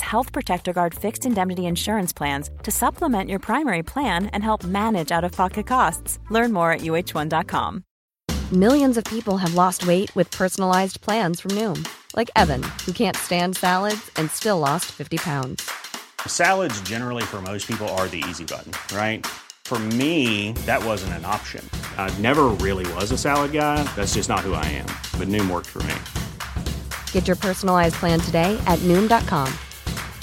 Health Protector Guard fixed indemnity insurance plans to supplement your primary plan and help manage out of pocket costs. Learn more at uh1.com. Millions of people have lost weight with personalized plans from Noom, like Evan, who can't stand salads and still lost 50 pounds. Salads, generally, for most people, are the easy button, right? For me, that wasn't an option. I never really was a salad guy. That's just not who I am. But Noom worked for me. Get your personalized plan today at Noom.com.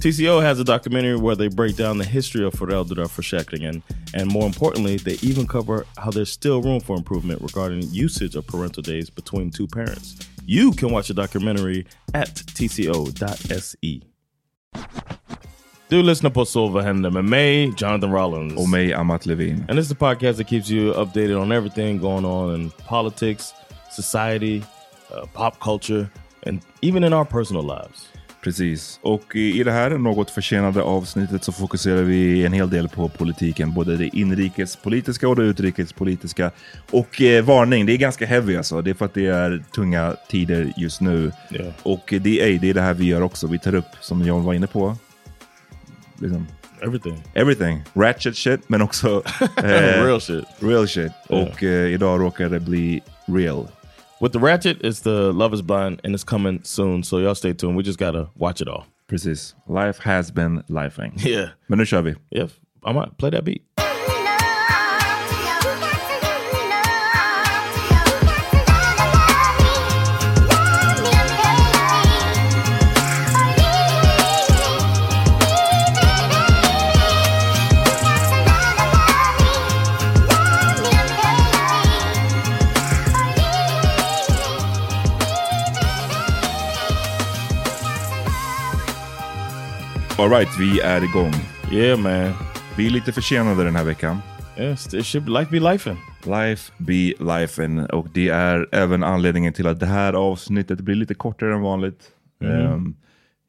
TCO has a documentary where they break down the history of föräldraförsäkringen and more importantly, they even cover how there's still room for improvement regarding usage of parental days between two parents. You can watch the documentary at tco.se. Du lyssnar på vad händer med mig, Jonathan Rollins. Och mig, Amat Levin. And this is the podcast that keeps you updated on everything going on in politics, society, uh, pop culture, and even in our personal lives. Precis. Och i det här något försenade avsnittet så fokuserar vi en hel del på politiken. Både det inrikespolitiska och det utrikespolitiska. Och eh, varning, det är ganska heavy alltså. Det är för att det är tunga tider just nu. Yeah. Och det är, det är det här vi gör också. Vi tar upp, som John var inne på, liksom, Everything. Everything. Ratchet shit, men också eh, real shit. Real shit. Yeah. Och eh, idag råkar det bli real. With the Ratchet, it's the Love is Blind and it's coming soon. So y'all stay tuned. We just gotta watch it all. Precis. Life has been lifing. Yeah. Men nu kör vi. Yeah. I might play that beat. Alright, vi är igång. Yeah man. Vi är lite försenade den här veckan. Yes, it should life be life Life be life Och det är även anledningen till att det här avsnittet blir lite kortare än vanligt. Mm. Um,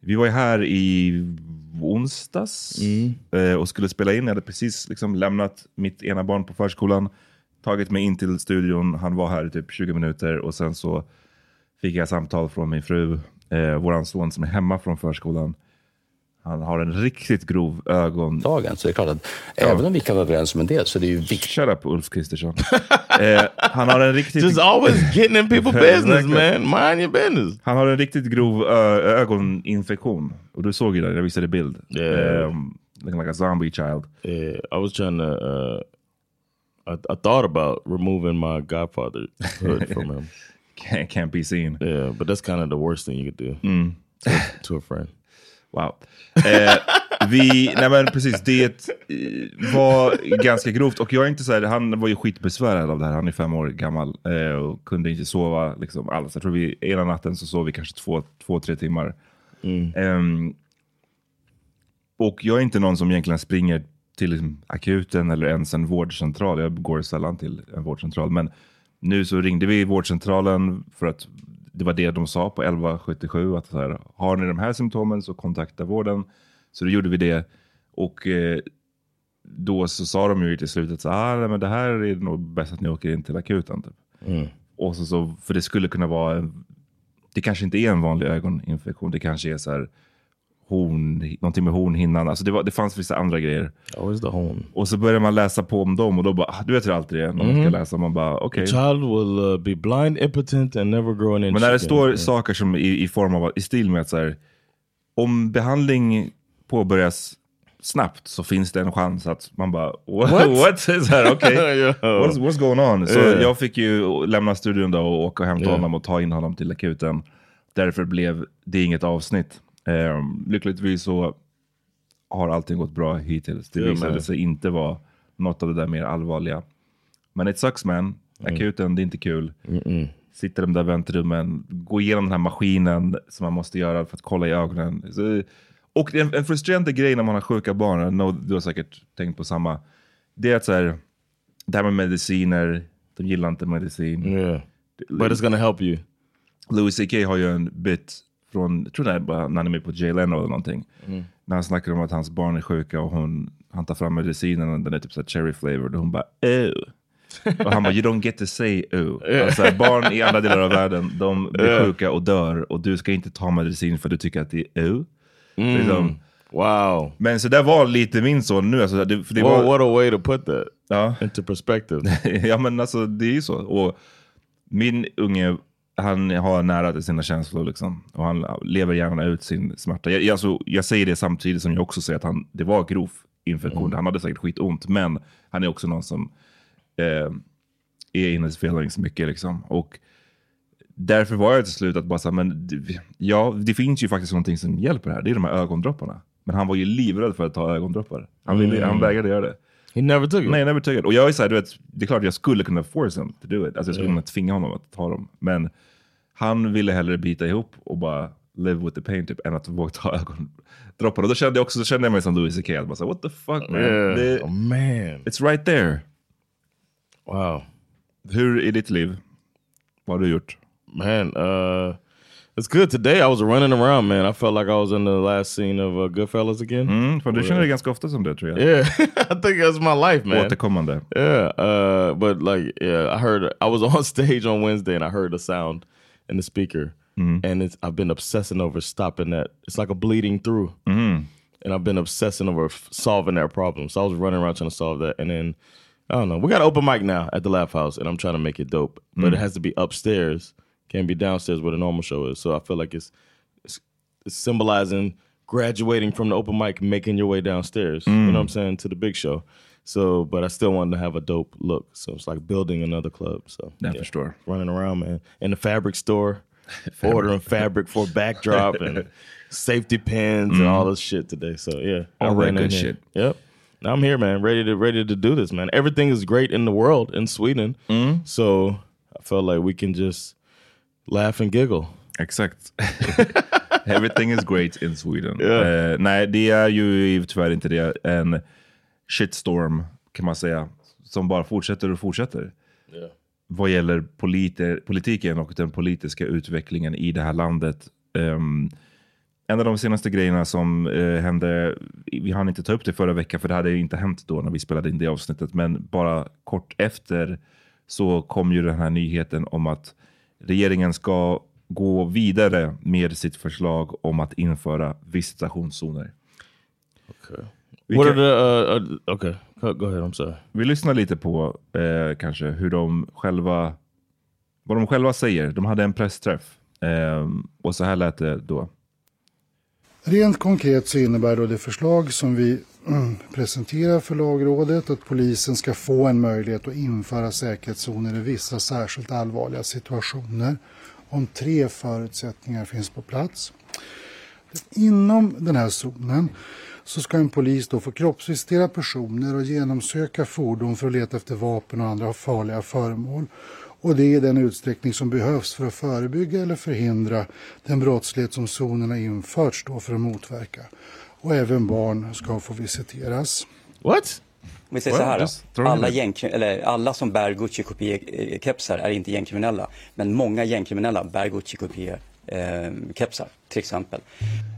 vi var ju här i onsdags mm. uh, och skulle spela in. Jag hade precis liksom lämnat mitt ena barn på förskolan, tagit mig in till studion. Han var här i typ 20 minuter och sen så fick jag samtal från min fru, uh, våran son som är hemma från förskolan. Han har en riktigt grov ögon... Dagen, så det är klart att ja. även om vi kan vara överens om en del så är det ju viktigt. Shut up Ulf Kristersson. eh, han har en riktigt... Just always getting in people business man. Mind your business. Han har en riktigt grov ögoninfektion. Och du såg ju det, jag visade bild. Yeah. Um, looking like a zombie child. Yeah, I was trying to... Uh, I, I thought about removing my godfather from him. can't, can't be seen. Yeah, but that's kind of the worst thing you could do mm. to, to a friend. Wow. Eh, Vi, nej men precis, det eh, var ganska grovt. Och jag är inte så här, han var ju skitbesvärad av det här. Han är fem år gammal eh, och kunde inte sova liksom, alls. Jag tror vi, ena natten så sov vi kanske två, två tre timmar. Ehm, och jag är inte någon som egentligen springer till liksom, akuten eller ens en vårdcentral. Jag går sällan till en vårdcentral. Men nu så ringde vi vårdcentralen för att det var det de sa på 1177. Att så här, har ni de här symptomen så kontakta vården. Så då gjorde vi det. Och eh, då så sa de ju till slutet så ah, nej, men det här är nog bäst att ni åker in till akuten. Typ. Och så, så, för det skulle kunna vara, det kanske inte är en vanlig ögoninfektion. Det kanske är så här horn, någonting med hornhinnan. Alltså det, var, det fanns vissa andra grejer. Always the home. Och så börjar man läsa på om dem och då bara, ah, du vet hur alltid det är när man ska läsa. Man bara, okej. The child will uh, be blind, impotent and never grow an inch Men när det står saker som i, i form av, i stil med att så här, om behandling påbörjas snabbt så finns det en chans att man bara, what? what? Så här, okay. What's, what's going on? Så Yeah. jag fick ju lämna studion då och åka och hämta Yeah. honom och ta in honom till akuten. Därför blev det inget avsnitt. Um, lyckligtvis så har allting gått bra hittills. Det visade man. sig inte vara något av det där mer allvarliga. Men it sucks man. Mm. Akuten, det är inte kul. Sitter i de där väntrummen, gå igenom den här maskinen som man måste göra för att kolla i ögonen. Så, och en, en frustrerande grej när man har sjuka barn, know, du har säkert tänkt på samma. Det är att så här, det här med mediciner, de gillar inte medicin. Yeah. But it's gonna help you. Louis CK har ju en bit från, jag tror det är när han är med på Jay Leno eller någonting. När han snackar om att hans barn är sjuka och hon, han tar fram medicinen och den är typ så cherry flavored och hon bara Ew. Och han bara you don't get to say ew. Alltså, barn i andra delar av världen, de blir sjuka och dör och du ska inte ta medicin för du tycker att det är ew. Liksom. Wow. Men så det var lite min son nu. Alltså, det, för det Well, var, what a way to put that ja. into perspective. ja men alltså det är ju så. Och min unge, han har nära till sina känslor liksom. Och han lever gärna ut sin smärta. Jag, alltså, jag säger det samtidigt som jag också säger att han, det var grov infektion. Han hade säkert skitont, men han är också någon som eh, är in his feelings mycket liksom. Och därför var jag till slut att bara säga, men ja, det finns ju faktiskt någonting som hjälper här. Det är de här ögondropparna. Men han var ju livrädd för att ta ögondroppar. Han, ville, han vägrade göra det. He never took it. Nej, never took it. Och jag är så här, du vet, det är klart jag skulle kunna force him to do it. Alltså jag skulle kunna tvinga honom att ta dem. Men han ville hellre bita ihop och bara live with the pain typ, än att våga ta ögondroppar. Och då kände jag också, så kände jag mig som Louis CK. Bara så, här, What the fuck man? Yeah. Det, oh, man. it's right there. Wow. Hur är ditt liv? Vad har du gjort? Man, uh, it's good. Today I was running around, man. I felt like I was in the last scene of uh, Goodfellas again. Mm, för du känner dig ganska ofta som det tror jag. Yeah, I think that's my life, man. Återkommande. Yeah, uh, but like, yeah, I heard I was on stage on Wednesday and I heard a sound in the speaker, and it's I've been obsessing over stopping that. It's like a bleeding through, and I've been obsessing over f- solving that problem. So I was running around trying to solve that, and then I don't know. We got an open mic now at the Laugh House, and I'm trying to make it dope, but it has to be upstairs. Can't be downstairs where the normal show is. So I feel like it's it's, it's symbolizing graduating from the open mic, making your way downstairs. You know mm. what I'm saying to the big show. So, but I still wanted to have a dope look. So it's like building another club. So Jag förstår. running around, man, in the fabric store, ordering fabric for backdrop and safety pins and all mm. this shit today. So yeah, All I that ran in good here. shit. Yep. Now I'm here, man, ready to ready to do this, man. Everything is great in the world in Sweden, mm. so I felt like we can just laugh and giggle. Exakt. Everything is great in Sweden. Eh, nej, det är ju tyvärr inte det. En shitstorm kan man säga. Som bara fortsätter och fortsätter. Vad gäller politi- politiken och den politiska utvecklingen i det här landet. Ehm, en av de senaste grejerna som eh, hände, vi hann inte ta upp det förra veckan för det hade ju inte hänt då när vi spelade in det avsnittet. Men bara kort efter så kom ju den här nyheten om att regeringen ska gå vidare med sitt förslag om att införa visitationszoner. Vi kan- the? Uh, uh, okay, go, go ahead. I'm sorry. Vi lyssnar lite på eh, kanske hur de själva, vad de själva säger. De hade en pressträff eh, och så här lät det då. Rent konkret så innebär då det förslag som vi Mm, presentera presenterar för lagrådet att polisen ska få en möjlighet att införa säkerhetszoner i vissa särskilt allvarliga situationer om tre förutsättningar finns på plats. Inom den här zonen så ska en polis då få kroppsvisitera personer och genomsöka fordon för att leta efter vapen och andra farliga föremål. Och det är i den utsträckning som behövs för att förebygga eller förhindra den brottslighet som zonerna införts då för att motverka. Och även barn ska få visiteras. What? Om vi säger så här, alla, gäng, eller alla som bär Gucci-kopiekepsar är inte gängkriminella. Men många gängkriminella bär Gucci-kopiekepsar, till exempel.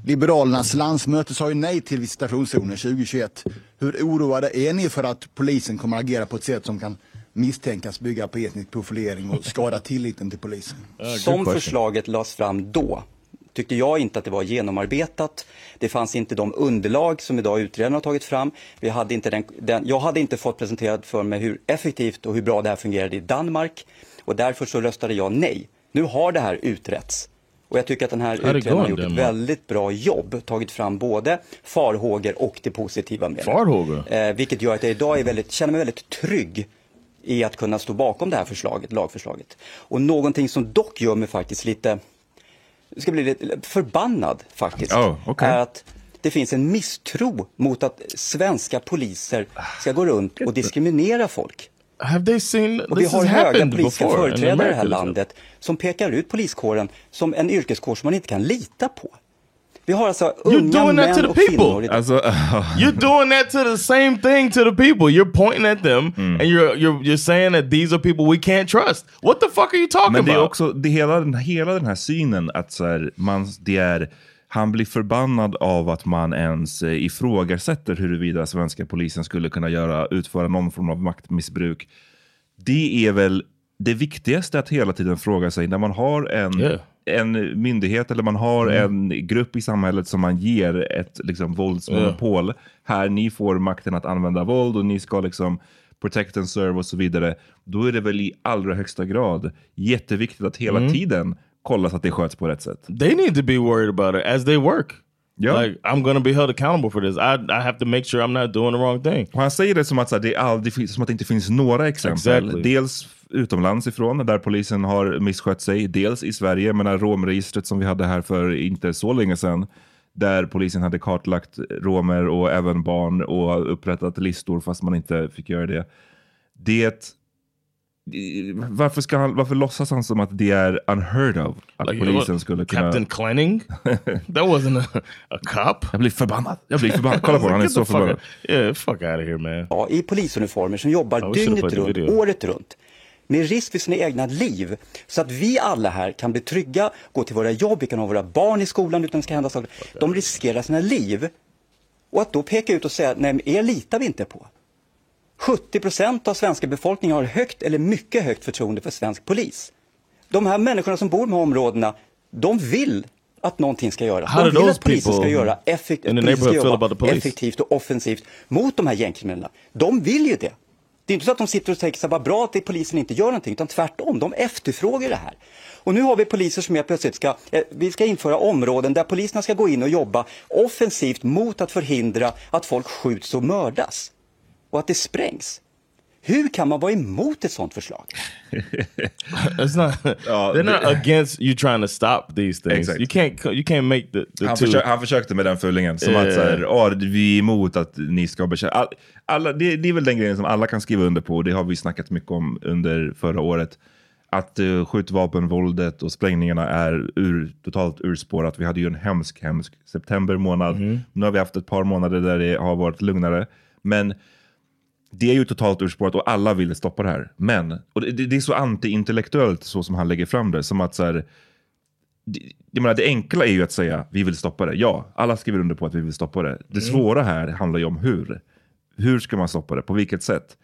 Liberalernas landsmöte sa ju nej till visitationszoner 2021. Hur oroade är ni för att polisen kommer att agera på ett sätt som kan misstänkas bygga på etnisk profilering och skada tilliten till polisen? Som förslaget lades fram då tyckte jag inte att det var genomarbetat. Det fanns inte de underlag som idag utredarna har tagit fram. Vi hade inte den, den, jag hade inte fått presenterat för mig hur effektivt och hur bra det här fungerade i Danmark och därför så röstade jag nej. Nu har det här utretts. Och jag tycker att den här utredaren har gjort ett väldigt bra jobb, tagit fram både farhågor och det positiva med farhågor. det. Eh, vilket gör att jag idag är väldigt, känner mig väldigt trygg i att kunna stå bakom det här förslaget, lagförslaget. Och någonting som dock gör mig faktiskt lite ska bli lite förbannad faktiskt, oh, okay. är att det finns en misstro mot att svenska poliser ska gå runt och diskriminera folk. Have they seen, och vi har höga politiska företrädare i det här landet som pekar ut poliskåren som en yrkeskår som man inte kan lita på. Vi har alltså unga män och kvinnor. Alltså, uh, you're doing that to the same thing to the people. You're pointing at them mm. and you're, you're, you're saying that these are people we can't trust. What the fuck are you talking Men det about? är också det hela, den, hela den här synen att så här, man, det är han blir förbannad av att man ens eh, ifrågasätter huruvida svenska polisen skulle kunna göra, utföra någon form av maktmissbruk. Det är väl det viktigaste att hela tiden fråga sig när man har en yeah en myndighet eller man har mm. en grupp i samhället som man ger ett liksom, våldsmonopol. Yeah. Här, ni får makten att använda våld och ni ska liksom protect and serve och så vidare. Då är det väl i allra högsta grad jätteviktigt att hela mm. tiden kolla så att det sköts på rätt sätt. They need to be worried about it as they work. Yeah. Like, I'm gonna be held accountable for this. I, I have to make sure I'm not doing the wrong thing. Och han säger det som att, så här, det, aldrig, som att det inte finns några exempel. Exactly. Dels utomlands ifrån där polisen har misskött sig. Dels i Sverige, men romregistret som vi hade här för inte så länge sedan. Där polisen hade kartlagt romer och även barn och upprättat listor fast man inte fick göra det. Det varför, ska han, varför låtsas han som att det är unheard of? Att like, polisen skulle kunna... Captain Clenning? That wasn't a, a cop? Jag blir förbannad. Jag blir förbannad. Kolla på honom, han är så förbannad. Yeah, fuck out of here man. Ja, i polisuniformer som jobbar dygnet runt, året runt med risk för sina egna liv. Så att vi alla här kan bli trygga, gå till våra jobb, vi kan ha våra barn i skolan utan att det ska hända saker. De riskerar sina liv. Och att då peka ut och säga, nej er litar vi inte på. 70 procent av svenska befolkningen har högt eller mycket högt förtroende för svensk polis. De här människorna som bor i de här områdena, de vill att någonting ska göras. De vill att polisen ska göra effekt ska jobba effektivt och offensivt mot de här gängkriminella. De vill ju det. Det är inte så att de sitter och tänker så här, vad bra att polisen inte gör någonting, utan tvärtom, de efterfrågar det här. Och nu har vi poliser som helt plötsligt ska, eh, vi ska införa områden där poliserna ska gå in och jobba offensivt mot att förhindra att folk skjuts och mördas. Och att det sprängs. Hur kan man vara emot ett sånt förslag? It's not, they're not against you trying to stop these things. Exactly. You can't, you can't make the, the han, försökte, han försökte med den fyllingen. Som yeah. att så här, oh, vi är emot att ni ska bekämpa... All, alla, det, det, är väl den grejen som alla kan skriva under på. Det har vi snackat mycket om under förra året. Att uh, skjutvapenvåldet och sprängningarna är ur, totalt urspårat. Vi hade ju en hemsk, hemsk september månad. Mm. Nu har vi haft ett par månader där det har varit lugnare. Men det är ju totalt urspårat och alla vill stoppa det här. Men, och det, det är så anti-intellektuellt så som han lägger fram det. Som att så här, jag menar, det enkla är ju att säga vi vill stoppa det. Ja, alla skriver under på att vi vill stoppa det. Det mm. svåra här handlar ju om hur. Hur ska man stoppa det? På vilket sätt?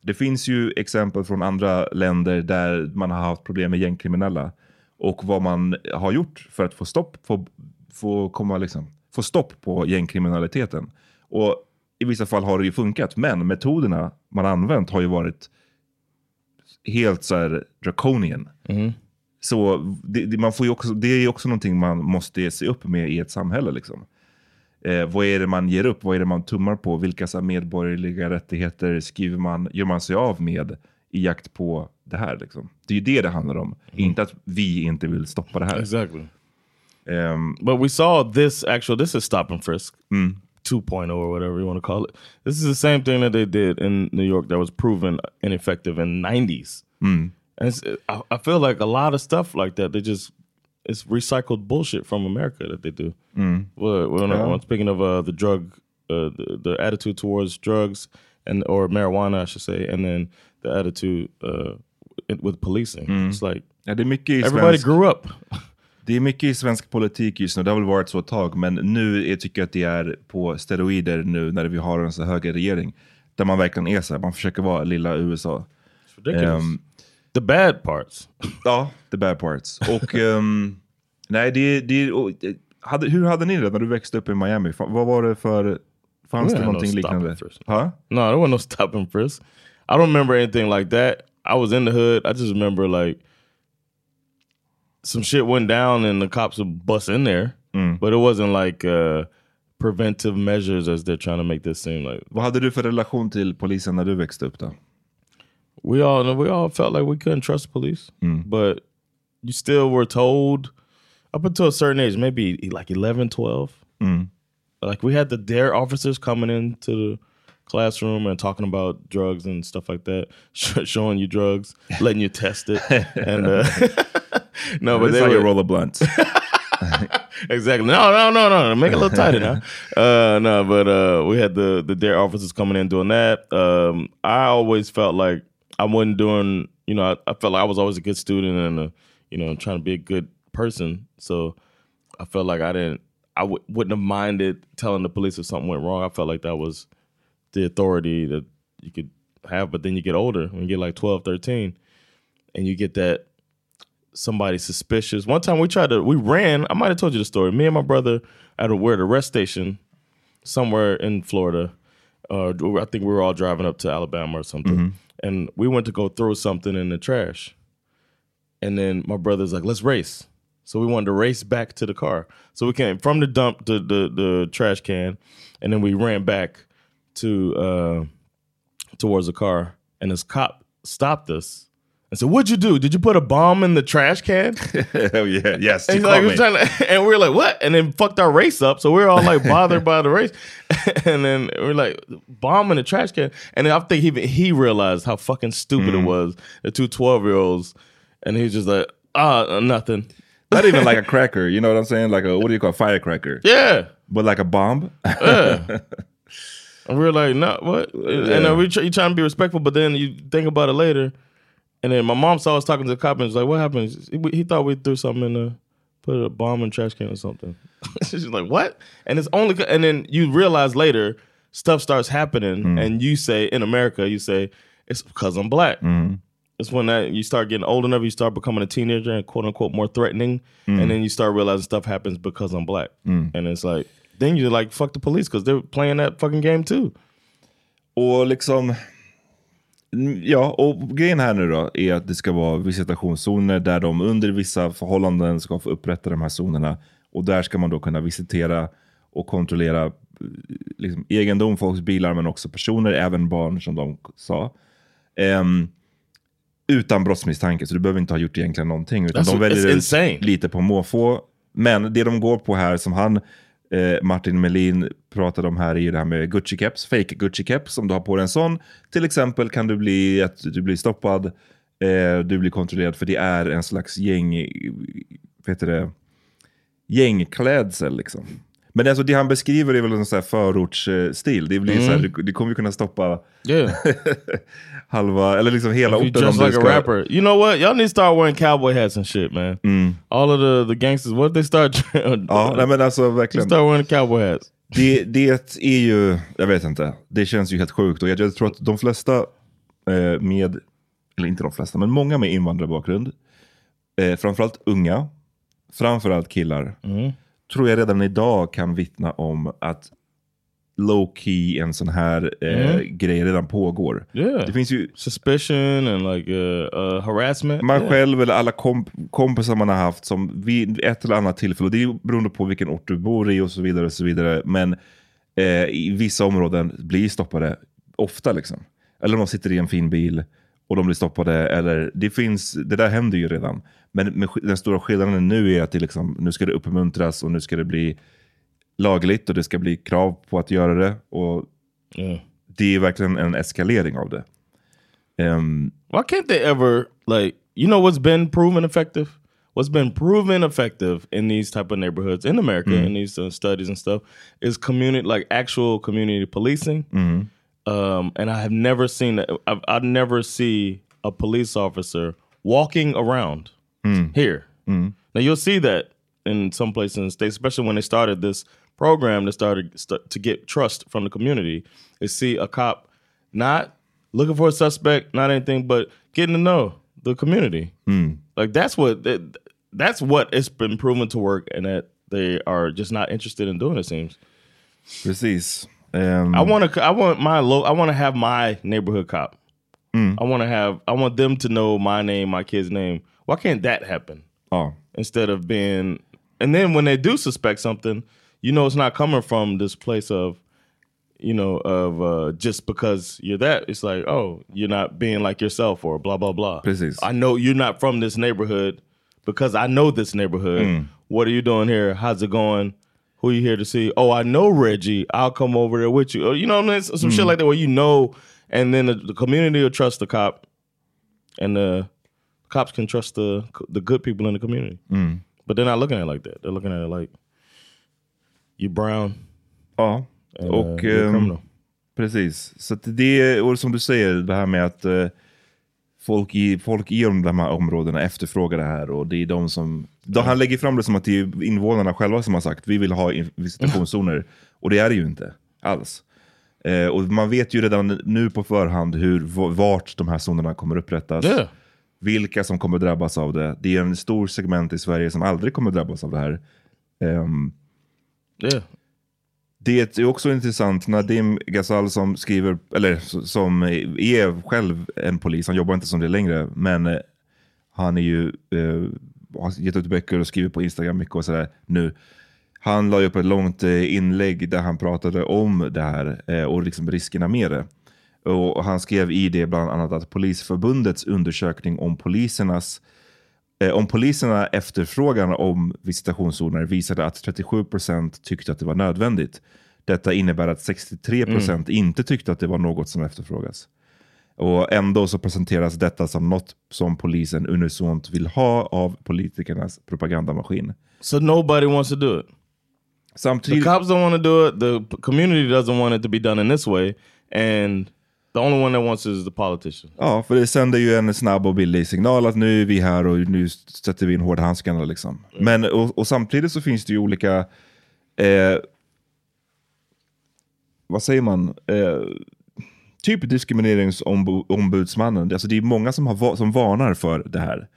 Det finns ju exempel från andra länder där man har haft problem med gängkriminella. Och vad man har gjort för att få stopp, få, få, komma liksom, få stopp på gängkriminaliteten. Och i vissa fall har det ju funkat, men metoderna man använt har ju varit helt så här draconian. Mm. Så det, det, man får också, det är också någonting man måste sig upp med i ett samhälle. Liksom. Eh, vad är det man ger upp? Vad är det man tummar på? Vilka så medborgerliga rättigheter skriver man, gör man sig av med i jakt på det här? Liksom? Det är ju det det handlar om. Mm. Inte att vi inte vill stoppa det här. Exactly. Um, But we saw this actual, this is stop and frisk. Mm. 2.0 or whatever you want to call it. This is the same thing that they did in New York that was proven ineffective in 90s. Mm. And it's, I, I feel like a lot of stuff like that, they just, it's recycled bullshit from America that they do. Mm. Well, when Yeah. I'm speaking of uh, the drug, uh, the, the attitude towards drugs and or marijuana, I should say, and then the attitude uh, with policing. It's like Ja, det är mycket everybody svensk, grew up. Det är mycket i svensk politik just nu, det har väl varit så ett tag, men nu jag tycker jag att det är på steroider nu när vi har en så hög regering. Där man verkligen är så här, man försöker vara lilla USA. ridiculous. Ehm, the bad parts. Ja, the bad parts. Och ehm, nej, det, det och, eh, hade, hur hade ni det när du växte upp i Miami? Fa- Vad var det för, fanns det no någonting stop liknande? Huh? No, there was no stop and frisk. I don't remember anything like that. I was in the hood. I just remember like some shit went down and the cops would bust in there, but it wasn't like uh, preventive measures as they're trying to make this seem like. Vad hade du för relation till polisen när du växte upp då? We all we all felt like we couldn't trust police, but you still were told up until a certain age, maybe like 11, 12. Mm. Like we had the dare officers coming into the classroom and talking about drugs and stuff like that, sh- showing you drugs, letting you test it, and uh, no, but It's they like were a roll of blunts. exactly. No, no, no, no. Make it a little tighter now. Uh, no, but uh, we had the the dare officers coming in doing that. Um, I always felt like I wasn't doing. You know, I, I felt like I was always a good student and uh you know trying to be a good person. So I felt like I didn't. I w- wouldn't have minded telling the police if something went wrong. I felt like that was the authority that you could have. But then you get older, when you get like 12, 13, and you get that somebody suspicious. One time we tried to, we ran. I might have told you the story. Me and my brother at a we're at a rest station somewhere in Florida. Uh, I think we were all driving up to Alabama or something, and we went to go throw something in the trash. And then my brother's like, "Let's race." So we wanted to race back to the car. So we came from the dump to the the trash can, and then we ran back to uh, towards the car. And this cop stopped us and said, "What'd you do? Did you put a bomb in the trash can?" oh yeah, yes. And, like, "We're to-" and we were like, "What?" And then fucked our race up. So we were all like bothered by the race. and then we are like, "Bomb in the trash can." And I think even he realized how fucking stupid it was. The two 12 year olds, and he was just like, "Ah, nothing." Not even like a cracker, you know what I'm saying? Like a, what do you call it? Firecracker. Yeah. But like a bomb? Yeah. And we were like, no, what? And uh, Yeah. then we try, you trying to be respectful, but then you think about it later. And then my mom saw us talking to the cop and was like, what happened? He, he thought we threw something in the, put a bomb in trash can or something. She's like, what? And it's only, and then you realize later, stuff starts happening, mm. and you say, in America, you say, it's because I'm black. Mm. It's when that you start getting old enough, you start becoming a teenager and quote unquote more threatening, mm. and then you start realizing stuff happens because I'm black, and it's like then you're like fuck the police because they're playing that fucking game too. Och liksom, ja, och grejen här nu då är att det ska vara visitationszoner där de under vissa förhållanden ska få upprätta de här zonerna. Och där ska man då kunna visitera och kontrollera liksom, egendom, folks bilar, men också personer, även barn som de sa. Ehm, utan brottsmisstanke, så du behöver inte ha gjort egentligen någonting. Utan That's- de väljer ut insane. lite på måfå. Men det de går på här, som han, eh, Martin Melin pratade om här, är ju det här med Gucci-keps, fake Gucci-keps. Om du har på dig en sån, till exempel kan du bli, att du blir stoppad, eh, du blir kontrollerad, för det är en slags gäng, eh, vad heter det, gängklädsel liksom. Men alltså det han beskriver är väl en sån här förortsstil. Det, blir så här, Mm. du kommer ju kunna stoppa Yeah. halva, eller liksom hela orten du like a ska... rapper, you know what? Y'all need to start wearing cowboy hats and shit, man. All of the the gangsters, what they start? Ja, nej men alltså They verkligen. start wearing cowboy hats. Det, det är ju, jag vet inte, det känns ju helt sjukt. Och jag, jag tror att de flesta eh, med, eller inte de flesta, men många med invandrarbakgrund, eh, framförallt unga, framförallt killar, tror jag redan idag kan vittna om att low key en sån här eh, Mm. grej redan pågår. Yeah. Det finns ju Suspicion and like uh, uh, harassment. man Yeah. själv eller alla komp kompisar man har haft som vid ett eller annat tillfälle, och det är beroende på vilken ort du bor i och så vidare, och så vidare men eh, i vissa områden blir stoppade ofta liksom. Eller de sitter i en fin bil och de blir stoppade, eller det finns, det där händer ju redan. Men sk- den stora skillnaden nu är att det liksom, nu ska det uppmuntras och nu ska det bli lagligt och det ska bli krav på att göra det. Och Yeah. Det är verkligen en eskalering av det. Um, Why can't they ever like you know what's been proven effective? What's been proven effective in these type of neighborhoods in America Mm. in these uh, studies and stuff is community like actual community policing. Mhm. Um, and I have never seen that. I've, I've never see a police officer walking around Mm. here. Mm. Now you'll see that in some places in the states, especially when they started this program that started st- to get trust from the community. Is see a cop not looking for a suspect, not anything, but getting to know the community. Mm. Like that's what that, that's what it's been proven to work, and that they are just not interested in doing. It seems. Precis. Um, I want to. I want my low. I want to have my neighborhood cop. Mm. I want to have. I want them to know my name, my kid's name. Why can't that happen? Oh. Instead of being, and then when they do suspect something, you know it's not coming from this place of, you know, of uh, just because you're that. It's like, oh, you're not being like yourself or blah blah blah. Precis. I know you're not from this neighborhood because I know this neighborhood. Mm. What are you doing here? How's it going? Who you here to see? Oh, I know Reggie. I'll come over there with you. Or, you know what I mean? Some shit Mm. like that where you know, and then the, the community will trust the cop, and the cops can trust the the good people in the community. Mm. But they're not looking at it like that. They're looking at it like you brown. Ja, and, och uh, a ehm, criminal. precis. Så det, och som du säger, det här med att eh, folk, i, folk i de här områdena efterfrågar det här och det är de som... Då han lägger fram det som att det är invånarna själva som har sagt vi vill ha visitationszoner. och det är det ju inte alls. Eh, och man vet ju redan nu på förhand hur, vart de här zonerna kommer upprättas. Yeah. Vilka som kommer drabbas av det. Det är en stor segment i Sverige som aldrig kommer drabbas av det här. Ehm, Yeah det är också intressant, Nadim Ghazal som skriver, eller som är själv en polis, han jobbar inte som det längre, men eh, han är ju, eh, har gett ut böcker och skriver på Instagram mycket och sådär nu. Han la ju upp ett långt eh, inlägg där han pratade om det här eh, och liksom riskerna med det. Och han skrev i det bland annat att Polisförbundets undersökning om polisernas Eh, om poliserna efterfrågan om visitationszoner visade att 37% tyckte att det var nödvändigt. Detta innebär att 63% inte tyckte att det var något som efterfrågas. Och ändå så presenteras detta som något som polisen unisont vill ha av politikernas propagandamaskin. So nobody wants to do it. Samtidigt... The cops don't want to do it. The community doesn't want it to be done in this way, and the only one that wants is the politician. Ja, för det sänder ju en snabb och billig signal att nu är vi här och nu sätter vi in hårdhandskarna. Liksom. Men, och, och samtidigt så finns det ju olika, eh, vad säger man, eh, typ diskrimineringsombudsmannen. Alltså det är många som, har, som varnar för det här.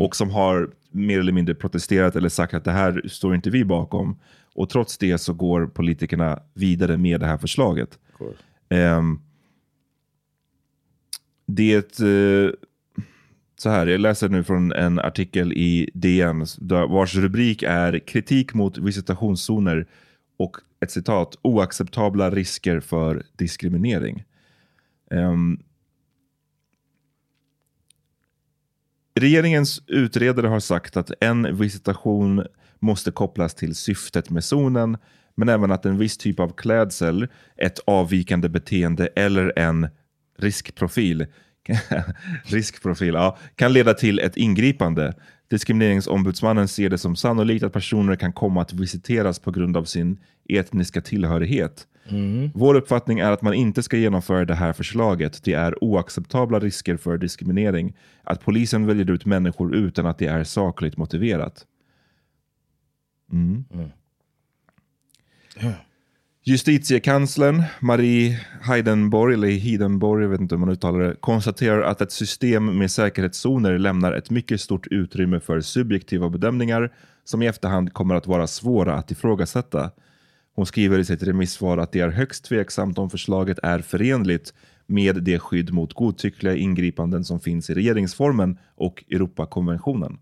Och som har mer eller mindre protesterat eller sagt att det här står inte vi bakom. Och trots det så går politikerna vidare med det här förslaget. Ehm, det eh, så här, jag läser nu från en artikel i DN vars rubrik är kritik mot visitationszoner och ett citat oacceptabla risker för diskriminering. Um, Regeringens utredare har sagt att en visitation måste kopplas till syftet med zonen, men även att en viss typ av klädsel, ett avvikande beteende eller en riskprofil, riskprofil ja, kan leda till ett ingripande. Diskrimineringsombudsmannen ser det som sannolikt att personer kan komma att visiteras på grund av sin etniska tillhörighet. Vår uppfattning är att man inte ska genomföra det här förslaget. Det är oacceptabla risker för diskriminering. Att polisen väljer ut människor utan att det är sakligt motiverat. Mm. Justitiekanslern Marie Heidenborg, eller Hidenborg, jag vet inte hur man uttalar det, konstaterar att ett system med säkerhetszoner lämnar ett mycket stort utrymme för subjektiva bedömningar som i efterhand kommer att vara svåra att ifrågasätta. Hon skriver i sitt remissvar att det är högst tveksamt om förslaget är förenligt med det skydd mot godtyckliga ingripanden som finns i regeringsformen och Europakonventionen.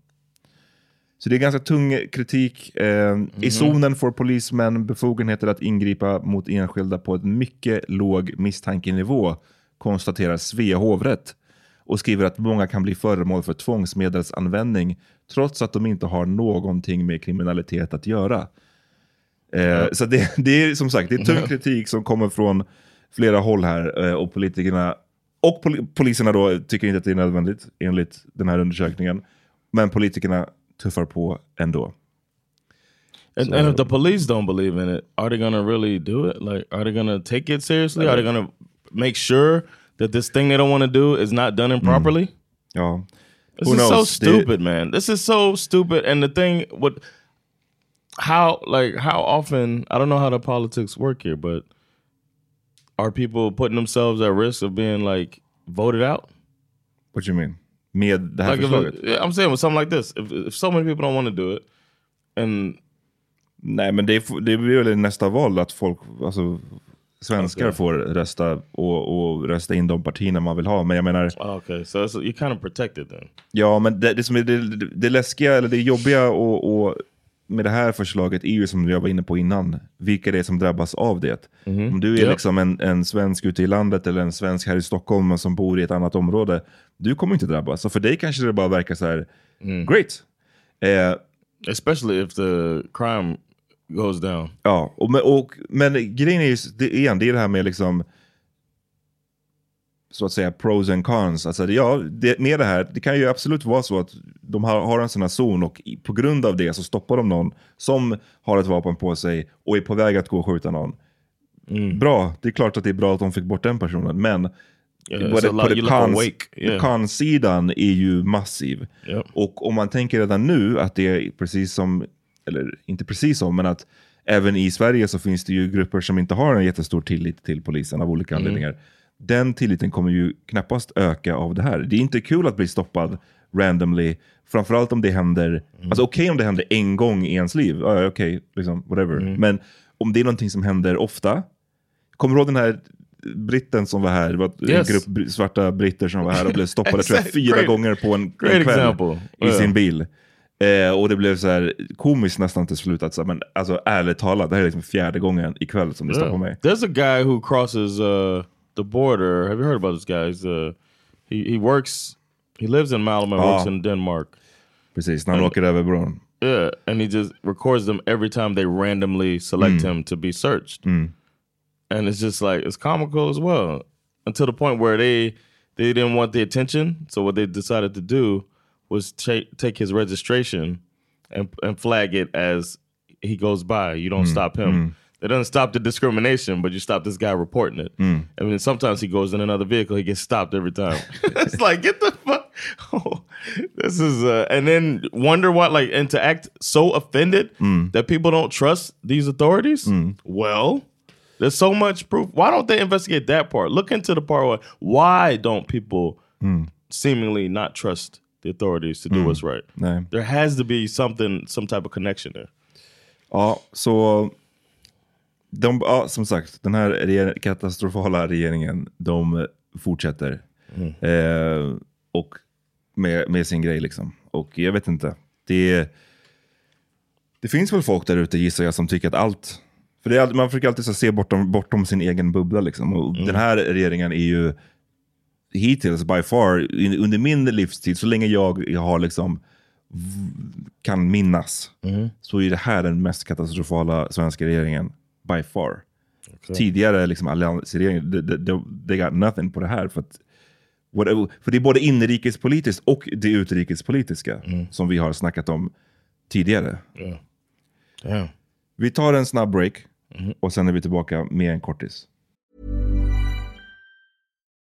Så det är ganska tung kritik. Eh, I zonen får polismän befogenheter att ingripa mot enskilda på en mycket låg misstankenivå, konstaterar Svea hovrätt och skriver att många kan bli föremål för tvångsmedelsanvändning trots att de inte har någonting med kriminalitet att göra. Eh, så det, det är som sagt, det är tung kritik som kommer från flera håll här. Eh, och politikerna och pol poliserna då tycker inte att det är nödvändigt enligt den här undersökningen. Men politikerna tuffar på ändå. And, and if the police don't believe in it, are they gonna really do it? Like, are they gonna take it seriously? Are they gonna make sure that this thing they don't want to do is not done improperly? Mm. Ja. This Who is so knows? stupid, man. This is so stupid. And the thing, what, how, like, how often? I don't know how the politics work here, but are people putting themselves at risk of being like voted out? What you mean? Med det här Like if, förslaget? yeah, I'm saying something like this, if, if so many people don't want to do it, and Nej, men det, är- det blir väl nästa val att folk, alltså svenskar Okej. får rösta och, och rösta in de partierna man vill ha. Men jag menar, oh, okay, so you're kind of protected then. ja men det, det som är det, det läskiga, eller det jobbiga och, och med det här förslaget är ju som jag var inne på innan, vilka det är som drabbas av det. Om du är Japp. liksom en, en svensk ute i landet eller en svensk här i Stockholm som bor i ett annat område, du kommer inte drabbas. Och för dig kanske det bara verkar så här, great. Eh, Especially if the crime goes down. Ja, och, men- och, men grejen är ju, det, igen, det är det här med liksom så att säga pros and cons. Alltså, ja, det, med det här, det kan ju absolut vara så att de har, har en sån här zon och i, på grund av det så stoppar de någon som har ett vapen på sig och är på väg att gå och skjuta någon. Bra, det är klart att det är bra att de fick bort den personen, men Yeah, lot- på det cons- yeah. con-sidan är ju massiv. Yep. Och om man tänker redan nu att det är precis som, eller inte precis som, men att även i Sverige så finns det ju grupper som inte har en jättestor tillit till polisen av olika anledningar. Den tilliten kommer ju knappast öka av det här. Det är inte kul att bli stoppad randomly, framförallt om det händer, alltså okej om det händer en gång i ens liv, ja, okej, liksom, whatever. Men om det är någonting som händer ofta, kommer du ihåg den här britten som var här, det var en Yes. grupp br- svarta britter som var här och blev stoppade tror jag, fyra Great- gånger på en, en kväll i Yeah. sin bil. Eh, och det blev så här komiskt nästan till slut. Att, så här, men alltså ärligt talat, det här är liksom fjärde gången ikväll som det Yeah. stoppar mig. There's a guy who crosses uh, the border. Have you heard about this guy? He's, uh, he, he works, he lives in Malmö, and works in Denmark. Precis, när han åker över bron. Yeah, and he just records them every time they randomly select Mm. him to be searched. And it's just like it's comical as well. Until the point where they they didn't want the attention, so what they decided to do was ta- take his registration and and flag it as he goes by. You don't stop him. They doesn't stop the discrimination, but you stop this guy reporting it. Hmm. I mean, sometimes he goes in another vehicle, he gets stopped every time. it's like get the fuck. Oh, this is uh, and then wonder what like and to act so offended hmm. that people don't trust these authorities. Hmm. Well, there's so much proof. Why don't they investigate that part? Look into the part where why don't people seemingly not trust the authorities to do what's right? There has to be something, some type of connection there. Uh, ja, så uh, de, ja, som sagt, den här reger- katastrofala regeringen, de fortsätter. Eh, och med, med sin grej liksom. Och jag vet inte. Det, det finns väl folk där ute gissar jag som tycker att allt, för det är, man försöker alltid se bortom, bortom sin egen bubbla liksom. Och den här regeringen är ju hittills by far, under min livstid, så länge jag, jag har liksom kan minnas, så är det här den mest katastrofala svenska regeringen by far. Tidigare liksom alliansregeringen, they, got nothing på det här. För, att, för det är både inrikespolitiskt och det utrikespolitiska som vi har snackat om tidigare. Yeah. Damn. Vi tar en snabb break och sen är vi tillbaka med en kortis.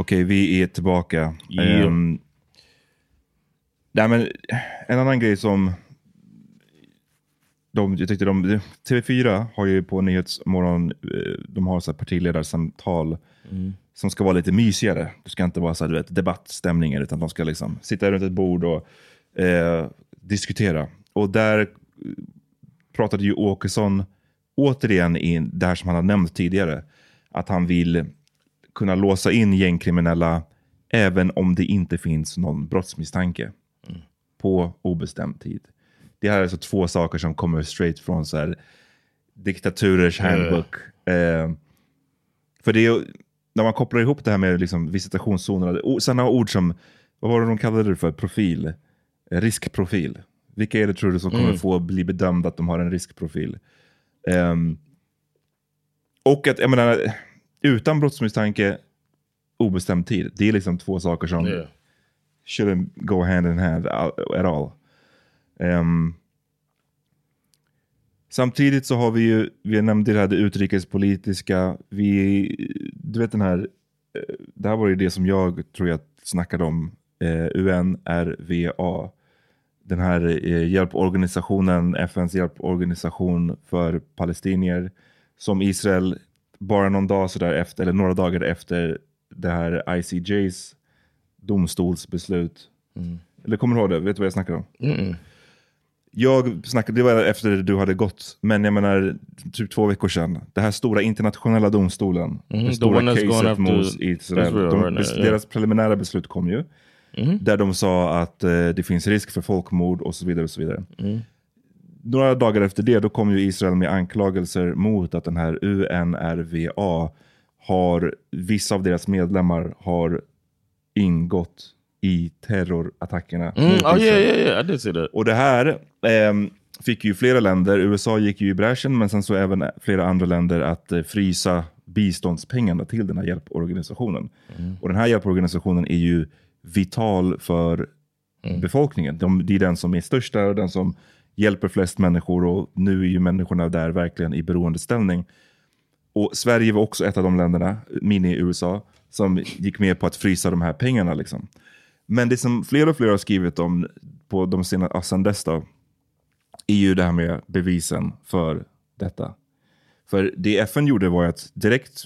Okej, vi är tillbaka. Yeah. Ehm, nej, men, en annan grej som de, jag tyckte de, TV4 har ju på Nyhetsmorgon, eh, de har så här partiledarsamtal Mm. som ska vara lite mysigare. Det ska inte vara så här, du vet, debattstämningar, utan de ska liksom sitta runt ett bord och eh, diskutera. Och där pratade ju Åkesson återigen in det här som han har nämnt tidigare. Att han vill kunna låsa in gängkriminella även om det inte finns någon brottsmisstanke på obestämd tid. Det här är alltså två saker som kommer straight från så här, diktaturers handbook. Eh, för det är, när man kopplar ihop det här med liksom visitationszoner, o- sådana ord som, vad var det de kallade det för, profil? Eh, riskprofil. Vilka är det tror du som kommer Mm. få bli bedömda att de har en riskprofil? Ehm, och att, jag menar, utan brottsmisstanke, obestämd tid. Det är liksom två saker som Yeah. shouldn't go hand in hand at all. Ehm, samtidigt så har vi ju, vi nämnde det här det utrikespolitiska, vi, du vet den här, eh, det här var ju det som jag tror jag snackade om, eh, UNRWA. Den här eh, hjälporganisationen, FNs hjälporganisation för palestinier, som Israel bara någon dag sådär efter, eller några dagar efter det här ICJs domstolsbeslut. Eller kommer du ihåg det? Vet du vad jag snackar om? Mm-mm. Jag snackade, det var efter du hade gått, men jag menar typ två veckor sedan. Det här stora internationella domstolen, Mhm, det stora caset mot Israel. De, yeah. Deras preliminära beslut kom ju. Mhm. Där de sa att eh, det finns risk för folkmord och så vidare. och så vidare. Mm. Några dagar efter det då kom ju Israel med anklagelser mot att den här UNRWA har, vissa av deras medlemmar har ingått i terrorattackerna. Mm. Oh yeah, yeah, yeah. I did see that. Och det här ehm, fick ju flera länder, USA gick ju i bräschen, men sen så även flera andra länder att eh, frysa biståndspengarna till den här hjälporganisationen. Och den här hjälporganisationen är ju vital för befolkningen. De, det är den som är störst där och den som hjälper flest människor och nu är ju människorna där verkligen i beroendeställning. Och Sverige var också ett av de länderna, mini-USA, som gick med på att frysa de här pengarna. Liksom. Men det som fler och fler har skrivit om på de senaste, sen dess då, är ju det här med bevisen för detta. För det FN gjorde var att direkt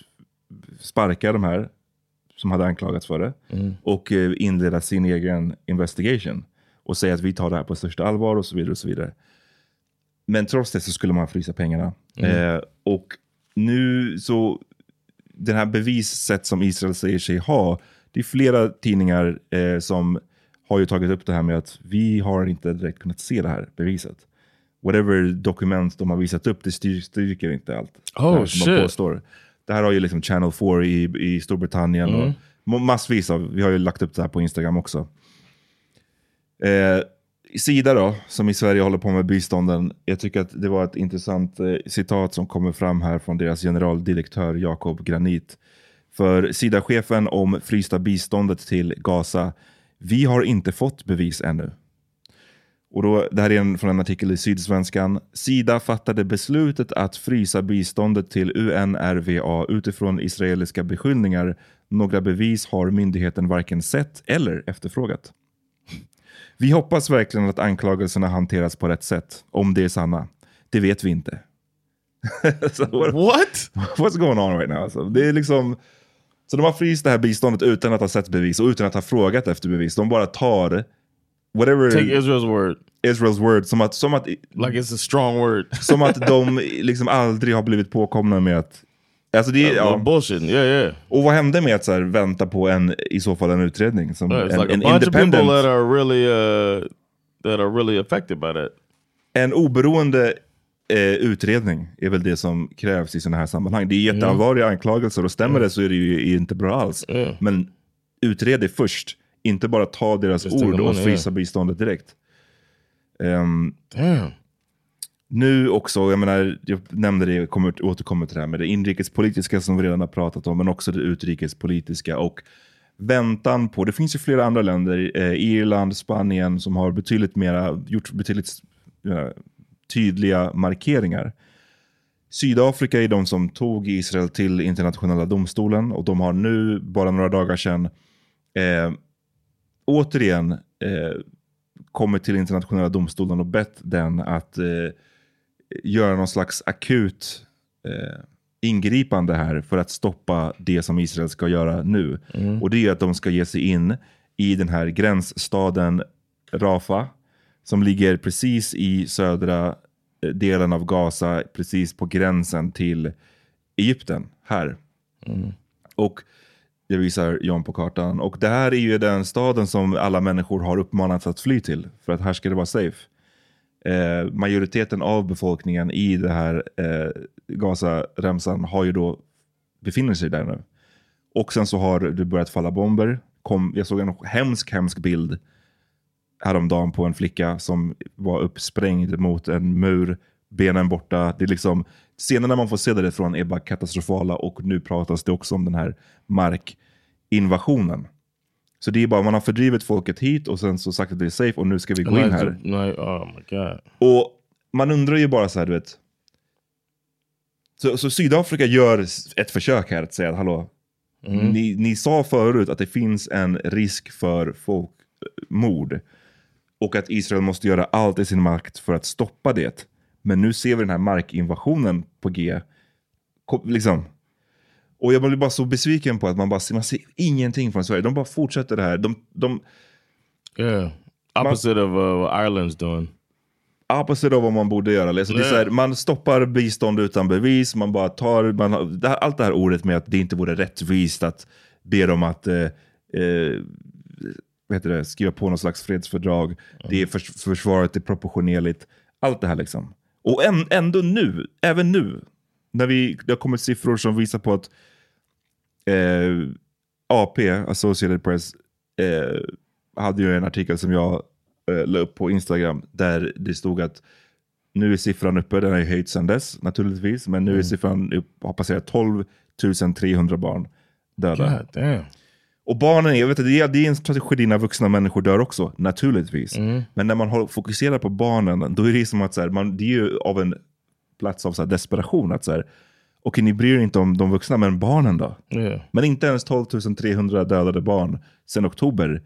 sparka de här som hade anklagats för det och eh, inleda sin egen investigation och säga att vi tar det här på största allvar och så vidare. och så vidare. Men trots det så skulle man frysa pengarna. Mm. Eh, och nu så, den här bevissätt som Israel säger sig ha, det är flera tidningar eh, som har ju tagit upp det här med att vi har inte direkt kunnat se det här beviset. Whatever dokument de har visat upp, det styr, styrker inte allt. Oh, det här shit. påstår. Det här har ju liksom Channel 4 i, i Storbritannien Mm. och ma- massvis av, vi har ju lagt upp det här på Instagram också. Eh, Sida då, som i Sverige håller på med bistånden. Jag tycker att det var ett intressant eh, citat som kommer fram här från deras generaldirektör Jakob Granit. För Sida-chefen om frysta biståndet till Gaza. Vi har inte fått bevis ännu. Och då, det här är en, från en artikel i Sydsvenskan. Sida fattade beslutet att frysa biståndet till UNRWA utifrån israeliska beskyllningar. Några bevis har myndigheten varken sett eller efterfrågat. Vi hoppas verkligen att anklagelserna hanteras på rätt sätt, om det är sanna. Det vet vi inte. so what, What? What's going on right now? Alltså, det är liksom, så de har fryst det här biståndet utan att ha sett bevis och utan att ha frågat efter bevis. De bara tar whatever Take Israel's word. Israel's word som att, som att, Like it's a strong word. som att de liksom aldrig har blivit påkomna med att Alltså det, är- Ja, bullshit. Yeah, yeah. Och vad hände med att så här, vänta på en, i så fall en utredning? Som Yeah, en, like en independent, that are really uh that are really affected by that. en oberoende eh, utredning är väl det som krävs i sådana här sammanhang. Det är jätteallvarliga anklagelser och stämmer det så är det ju inte bra alls. Men utred det först, inte bara ta deras Just ord och frysa biståndet direkt. Ehm, Damn nu också, jag menar, jag nämnde det, jag kommer återkommer till det här med det inrikespolitiska som vi redan har pratat om, men också det utrikespolitiska och väntan på, det finns ju flera andra länder, eh, Irland, Spanien, som har betydligt mera, gjort betydligt eh, tydliga markeringar. Sydafrika är de som tog Israel till internationella domstolen och de har nu, bara några dagar sedan, eh, återigen eh, kommit till internationella domstolen och bett den att eh, göra någon slags akut eh, ingripande här för att stoppa det som Israel ska göra nu. Och det är att de ska ge sig in i den här gränsstaden Rafa som ligger precis i södra eh, delen av Gaza, precis på gränsen till Egypten, här. Och jag visar John på kartan. Och det här är ju den staden som alla människor har uppmanats att fly till, för att här ska det vara safe. Eh, majoriteten av befolkningen i det här eh, Gaza-remsan har ju då, befinner sig där nu. Och sen så har det börjat falla bomber. Kom, jag såg en hemsk, hemsk bild häromdagen på en flicka som var uppsprängd mot en mur, benen borta. Det är liksom, scenerna man får se därifrån är bara katastrofala och nu pratas det också om den här markinvasionen. Så det är bara, man har fördrivit folket hit och sen så sagt att det är safe och nu ska vi gå in här. Like, oh my god. Och man undrar ju bara så här, du vet. Så, så Sydafrika gör ett försök här att säga att hallå, ni, ni sa förut att det finns en risk för folkmord. Och att Israel måste göra allt i sin makt för att stoppa det. Men nu ser vi den här markinvasionen på G. Liksom. Och jag blir bara så besviken på att man bara man ser ingenting från Sverige. De bara fortsätter det här. De, de, Yeah. Opposite of uh, what Ireland's doing. opposite av vad man borde göra. Alltså det är här, man stoppar bistånd utan bevis, man bara tar, man, det här, allt det här ordet med att det inte vore rättvist att be dem att eh, eh, heter det, skriva på något slags fredsfördrag, det är förs försvaret är proportionerligt, allt det här liksom. Och än, ändå nu, även nu, när vi, det har kommit siffror som visar på att eh, AP, Associated Press, eh, hade ju en artikel som jag eh, la upp på Instagram där det stod att nu är siffran uppe, den har ju höjts sedan dess naturligtvis, men nu är siffran upp, har passerat 12 300 barn döda. Och barnen, jag vet, det, är, det är en tragedi när vuxna människor dör också, naturligtvis. Men när man fokuserar på barnen, då är det som att så här, man, det är ju av en plats av så desperation. att så här, Okej, ni bryr er inte om de vuxna, men barnen då? Yeah. Men inte ens 12 300 dödade barn sedan oktober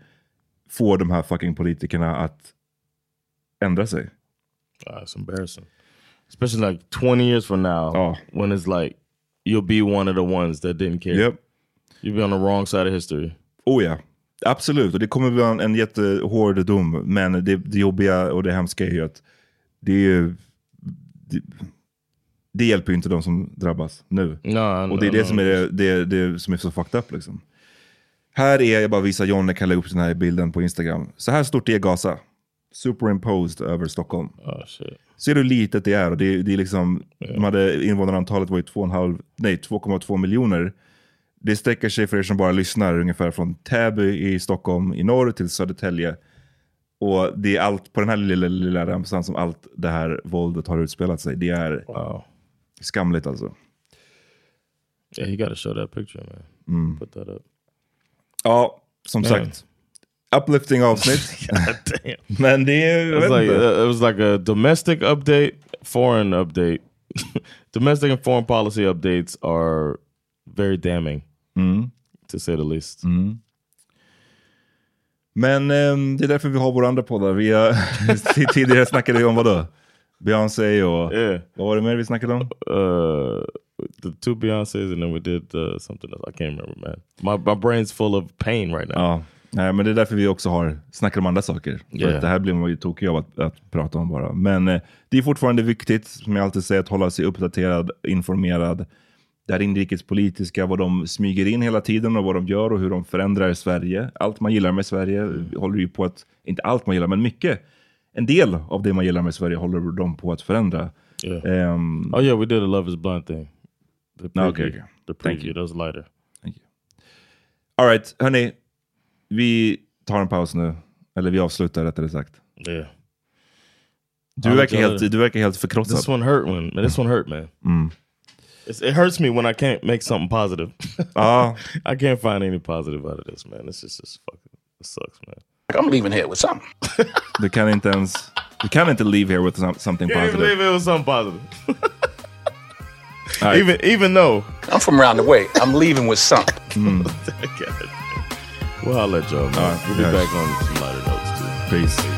får de här fucking politikerna att ändra sig. Uh, it's embarrassing. Especially like 20 years from now, Oh. when it's like you'll be one of the ones that didn't care. Yep. You'll be on the wrong side of history. Oh ja, absolut. Och det kommer bli en, en jättehård dom. Men det, det jobbiga och det hemska är ju att det, är ju, det, det hjälper ju inte de som drabbas nu. No, och det är det no. som är, det, det, det som är så fucked up. Liksom. Här är, jag bara visar John, jag kan lägga upp den här bilden på Instagram. Så här stort är Gaza. Superimposed över Stockholm. Oh. Ser du hur litet det är? Och det, det är liksom, de hade, invånarantalet var ju 2,5 nej, 2,2 miljoner. Det sträcker sig för er som bara lyssnar ungefär från Täby i Stockholm i norr till Södertälje. Och det är allt på den här lilla, lilla ramsan som allt det här våldet har utspelat sig. Det är Wow. Skamligt alltså. Yeah, you got to show that picture, man. Put that up. Ja, som Man. sagt. Uplifting avsnitt. Damn. Men det är, It's vet like, uh, it was like a domestic update, foreign update. domestic and foreign policy updates are very damning, to say the least. Men ehm, det är därför vi har våra andra poddar. Vi har, tidigare snackade vi om vad då? Beyoncé och Yeah. vad var det mer vi snackade om? Uh, the two Beyonces, and then we did uh, something else. I can't remember, man. My my brain's full of pain right now. Ja, nej, men det är därför vi också har snackar om andra saker. För Yeah. det här blir man ju tokig av att, att prata om bara. Men eh, det är fortfarande viktigt, som jag alltid säger, att hålla sig uppdaterad, informerad. Det här inrikespolitiska, vad de smyger in hela tiden och vad de gör och hur de förändrar Sverige. Allt man gillar med Sverige håller ju på att, inte allt man gillar, men mycket. En del av det man gillar med Sverige håller de på att förändra. Yeah. Um, oh yeah, we did a Love is Blind thing. The No, preview. okay, okay. The Thank preview, you. that was lighter. All right, hörni. Vi tar en paus nu. Eller vi avslutar rättare sagt. Yeah. Du verkar, you helt, du verkar helt förkrossad. This one hurt man, this one hurt man. Mm. It hurts me when I can't make something positive. Ja. I can't find any positive out of this man. It's just, just fucking it sucks man. I'm leaving here with something. Du kan inte ens... Du kan inte leave here with some, something Can't positive. believe it was something positive. All right. Even even though I'm from around the way. I'm leaving with something. Mm. well, I'll let y'all know. All right, we'll be yeah. back on some lighter notes too. Peace.